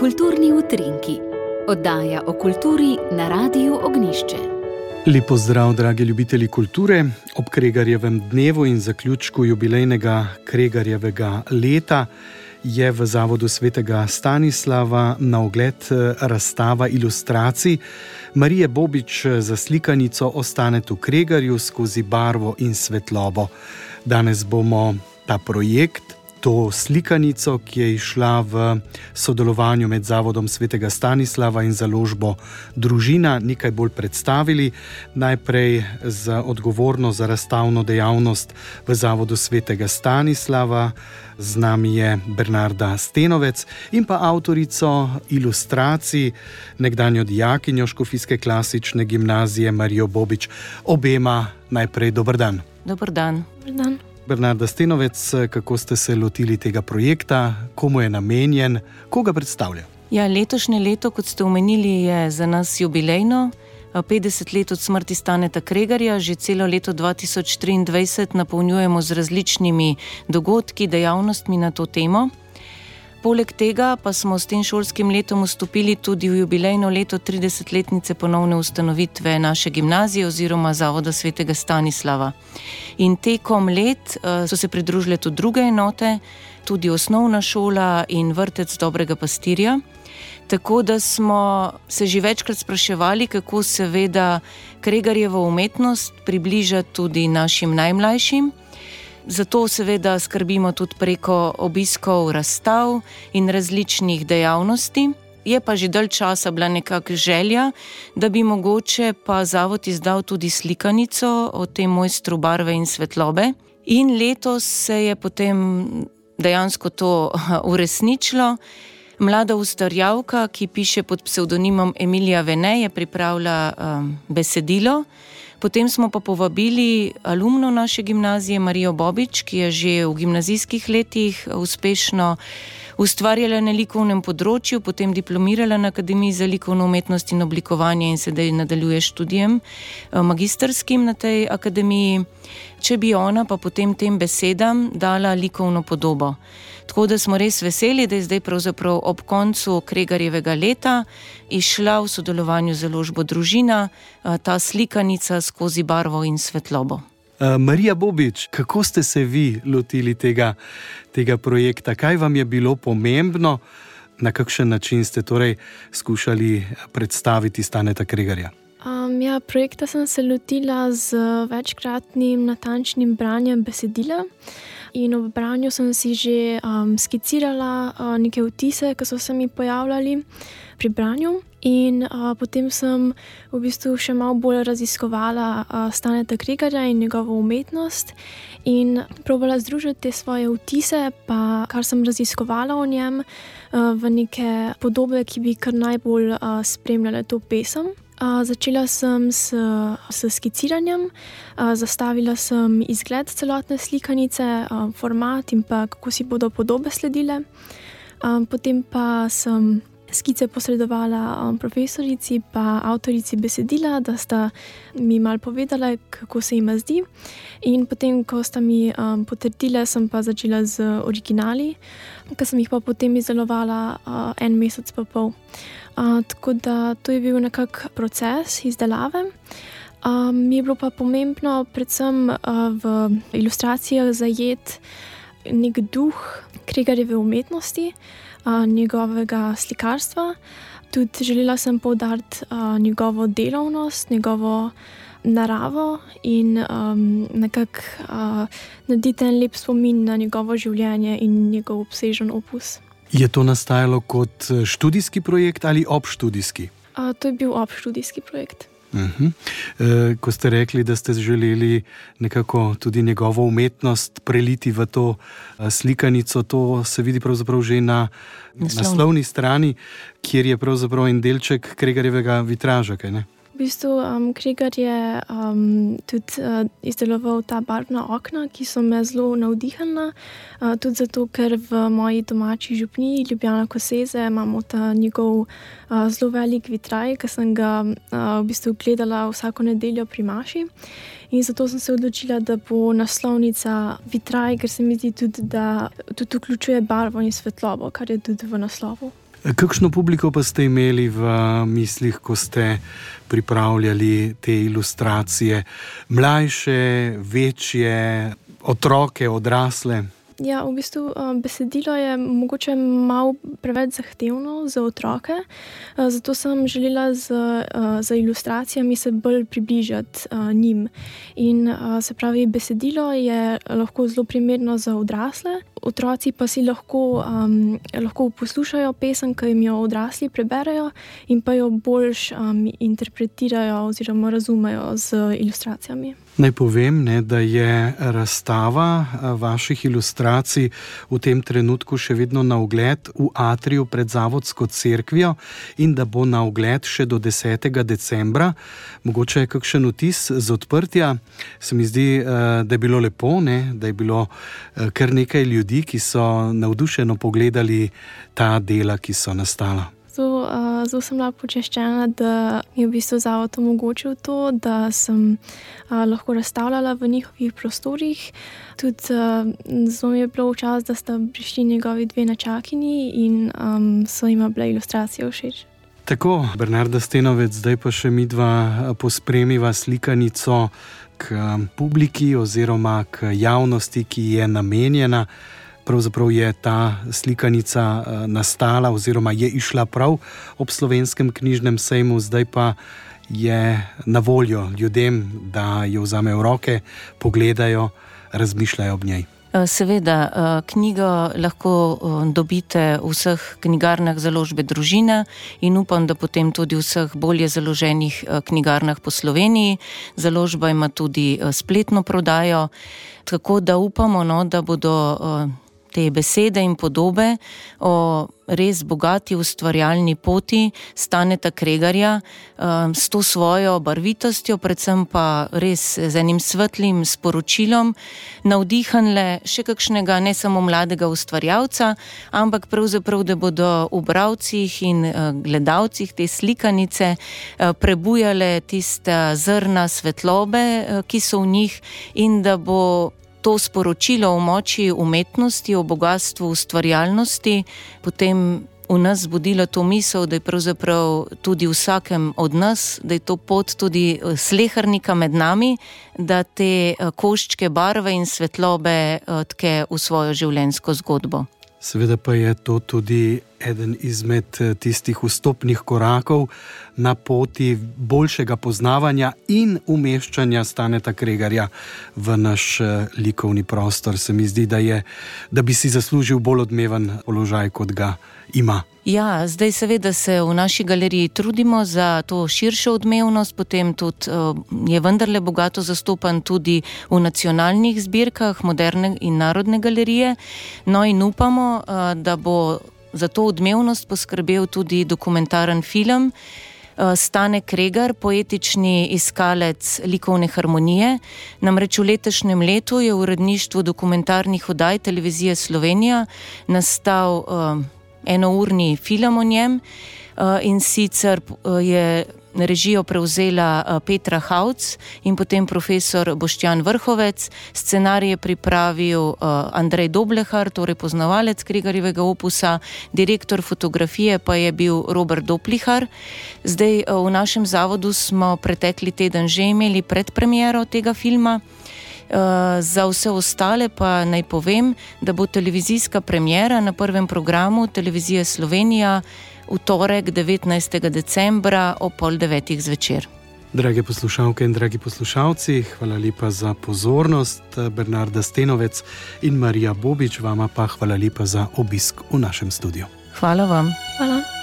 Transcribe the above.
Kulturni utrinki, oddaja o kulturi na Radiu Ognišče. Lepo zdrav, dragi ljubitelji kulture. Ob Kregarjevem dnevu in zaključku jubilejnega Kregarjevega leta je v Zavodu svetega Stanislava na ogled eh, razstava ilustracij Marije Bobič za slikanico Ostane tu Kregarju skozi barvo in svetlobo. Danes bomo ta projekt to slikanico, ki je išla v sodelovanju med Zavodom svetega Stanislava in založbo Družina, nekaj bolj predstavili. Najprej za odgovorno za razstavno dejavnost v Zavodu svetega Stanislava. Z nami je Bernarda Stenovec in pa avtorico ilustracij, nekdanjo dijakinjo Škofijske klasične gimnazije Marijo Bobič. Obema najprej dober dan. Dober dan. Dobar dan. Bernarda Stenovec, kako ste se lotili tega projekta, komu je namenjen, koga predstavlja? Ja, letošnje leto, kot ste omenili, je za nas jubilejno. 50 let od smrti Staneta Kregarja, že celo leto 2023 napolnjujemo z različnimi dogodki, dejavnostmi na to temo. Poleg tega pa smo s tem šolskim letom vstopili tudi v jubilejno leto 30-letnice ponovne ustanovitve naše gimnazije oziroma Zavoda svetega Stanislava. In tekom let uh, so se pridružile tudi druge enote, tudi osnovna šola in vrtec dobrega pastirja. Tako da smo se že večkrat spraševali, kako seveda Kregarjevo umetnost približati tudi našim najmlajšim. Zato seveda skrbimo tudi preko obiskov razstav in različnih dejavnosti. Je pa že dalj časa bila nekakšna želja, da bi mogoče pa zavod izdal tudi slikanico o tem mojstru barve in svetlobe. In letos se je potem dejansko to uresničilo. Mlada ustvarjalka, ki piše pod psevdonimom Emilija Vene, je pripravila um, besedilo. Potem smo pa povabili alumno naše gimnazije Marijo Bobič, ki je že v gimnazijskih letih uspešno ustvarjala na likovnem področju, potem diplomirala na Akademiji za likovno umetnost in oblikovanje in sedaj nadaljuje študijem eh, magisterskim na tej akademiji. Če bi ona pa potem tem besedam dala likovno podobo. Tako da smo res veseli, da je zdaj pravzaprav ob koncu Kregarjevega leta išla v sodelovanju z založbo Družina eh, ta slikanica skozi barvo in svetlobo. Uh, Marija Bobič, kako ste se vi lotili tega, tega projekta? Kaj vam je bilo pomembno, na kakšen način ste torej skušali predstaviti Staneta Kregarja? Um, ja, projekta sem se lotila z večkratnim natančnim branjem besedila. In ob branju sem si že um, skicirala uh, neke vtise, ki so se mi pojavljali pri branju. In uh, potem sem v bistvu še malo bolj raziskovala uh, Staneta Kregarja in njegovo umetnost. In probala združiti te svoje vtise, pa kar sem raziskovala o njem, uh, v neke podobe, ki bi kar najbolj uh, spremljale to pesem. Uh, začela sem s, s skiciranjem, uh, zastavila sem izgled celotne slikanice, uh, format in pa kako si bodo podobe sledile. Um, potem pa sem skice posredovala um, profesorici in avtorici besedila, da sta mi mal povedala, kako se jim zdi. In potem, ko sta mi um, potrdila, sem pa začela z originali, ki sem jih pa potem izdelovala uh, en mesec pa pol tako da to je bil nekakšen proces izdelave. Uh, mi je bilo pa pomembno, predvsem uh, v ilustracijah, zajeti nek duh Kregarjeve umetnosti, uh, njegovega slikarstva. Tudi želela sem poudariti uh, njegovo delovnost, njegovo naravo in um, nekako uh, narediti en lep spomin na njegovo življenje in njegov obsežen opus. Je to nastajalo kot študijski projekt ali obštudijski? A, to je bil obštudijski projekt. Uh -huh. e, ko ste rekli, da ste želeli nekako tudi njegovo umetnost preliti v to eh, slikanico, to se vidi pravzaprav že na naslovni strani, kjer je pravzaprav en delček Kregarjevega vitraža. Kaj, bistvu um, Krigar je um, tudi uh, izdeloval ta barvna okna, ki so me zelo navdihnila. Uh, tudi zato, ker v moji domači župni, Ljubljana Koseze, imamo ta njegov uh, zelo velik vitraj, ki sem ga uh, v bistvu gledala vsako nedeljo pri Maši. In zato sem se odločila, da bo naslovnica vitraj, ker se mi zdi tudi, da tudi vključuje barvo in svetlobo, kar je tudi v naslovu. Kakšno publiko pa ste imeli v mislih, ko ste pripravljali te ilustracije? Mlajše, večje, otroke, odrasle? Ja, v bistvu besedilo je mogoče malo preveč zahtevno za otroke, zato sem želela z, z ilustracijami se bolj približati njim. In se pravi, besedilo je lahko zelo primerno za odrasle, otroci pa si lahko, um, lahko poslušajo pesem, ki jim jo odrasli preberajo, in pa jo boljš um, interpretirajo oziroma razumejo z ilustracijami. Naj povem, ne, da je razstava vaših ilustracij v tem trenutku še vedno na ogled v Atriju pred Zavodsko crkvijo in da bo na ogled še do 10. decembra. Mogoče je kakšen vtis z odprtja. Se mi zdi, da je bilo lepo, ne, da je bilo kar nekaj ljudi, ki so navdušeno pogledali ta dela, ki so nastala. Zelo sem bila počaščena, da mi je v bistvu zavod omogočil to, da sem uh, lahko razstavljala v njihovih prostorih. Tudi uh, zelo mi je bilo včasih, da sta prišli njegovi dve načakini in um, so jim bile ilustracije všeč. Tako, Bernarda Stenovec, zdaj pa še mi dva pospremiva slikanico k publiki oziroma k javnosti, ki je namenjena pravzaprav je ta slikanica eh, nastala oziroma je išla prav ob slovenskem knjižnem sejmu, zdaj pa je na voljo ljudem, da jo vzamejo v roke, pogledajo, razmišljajo ob njej. Eh, seveda, eh, knjigo lahko dobite v vseh knjigarnah založbe družine in upam, da potem tudi v vseh bolje založenih knjigarnah po Sloveniji. Založba ima tudi spletno prodajo, tako da upamo, no, da bodo te besede in podobe o res bogati ustvarjalni poti Staneta Kregarja um, s to svojo barvitostjo, predvsem pa res z enim svetlim sporočilom, navdihanle še kakšnega ne samo mladega ustvarjalca, ampak pravzaprav, da bodo v bravcih in uh, gledalcih te slikanice uh, prebujale tiste zrna svetlobe, uh, ki so v njih in da bo to sporočilo o moči umetnosti, o bogatstvu ustvarjalnosti, potem v nas zbudilo to misel, da je pravzaprav tudi vsakem od nas, da je to pot tudi eh, slehrnika med nami, da te eh, koščke barve in svetlobe eh, tke v svojo življenjsko zgodbo. Seveda pa je to tudi eden izmed eh, tistih vstopnih korakov na poti boljšega poznavanja in umeščanja Staneta Kregarja v naš eh, likovni prostor. Se mi zdi, da, je, da bi si zaslužil bolj odmeven položaj, kot ga ima. Ja, zdaj seveda se v naši galeriji trudimo za to širšo odmevnost, potem tudi uh, je vendarle bogato zastopan tudi v nacionalnih zbirkah moderne in narodne galerije. No in upamo, da bo za to odmevnost poskrbel tudi dokumentaren film. Stane Kregar, poetični iskalec likovne harmonije. Namreč v letošnjem letu je v uredništvu dokumentarnih oddaj televizije Slovenija nastal uh, enourni film o njem uh, in sicer je režijo prevzela uh, Petra Hauc in potem profesor Boštjan Vrhovec, scenarij je pripravil uh, Andrej Doblehar, torej poznavalec Krigarjevega opusa, direktor fotografije pa je bil Robert Doplihar. Zdaj uh, v našem zavodu smo pretekli teden že imeli predpremiero tega filma. Uh, za vse ostale pa naj povem, da bo televizijska premjera na prvem programu Televizije Slovenija v torek 19. decembra ob pol devetih zvečer. Drage poslušalke in dragi poslušalci, hvala lepa za pozornost. Bernarda Stenovec in Marija Bobič, vama pa hvala lepa za obisk v našem studiu. Hvala vam. Hvala.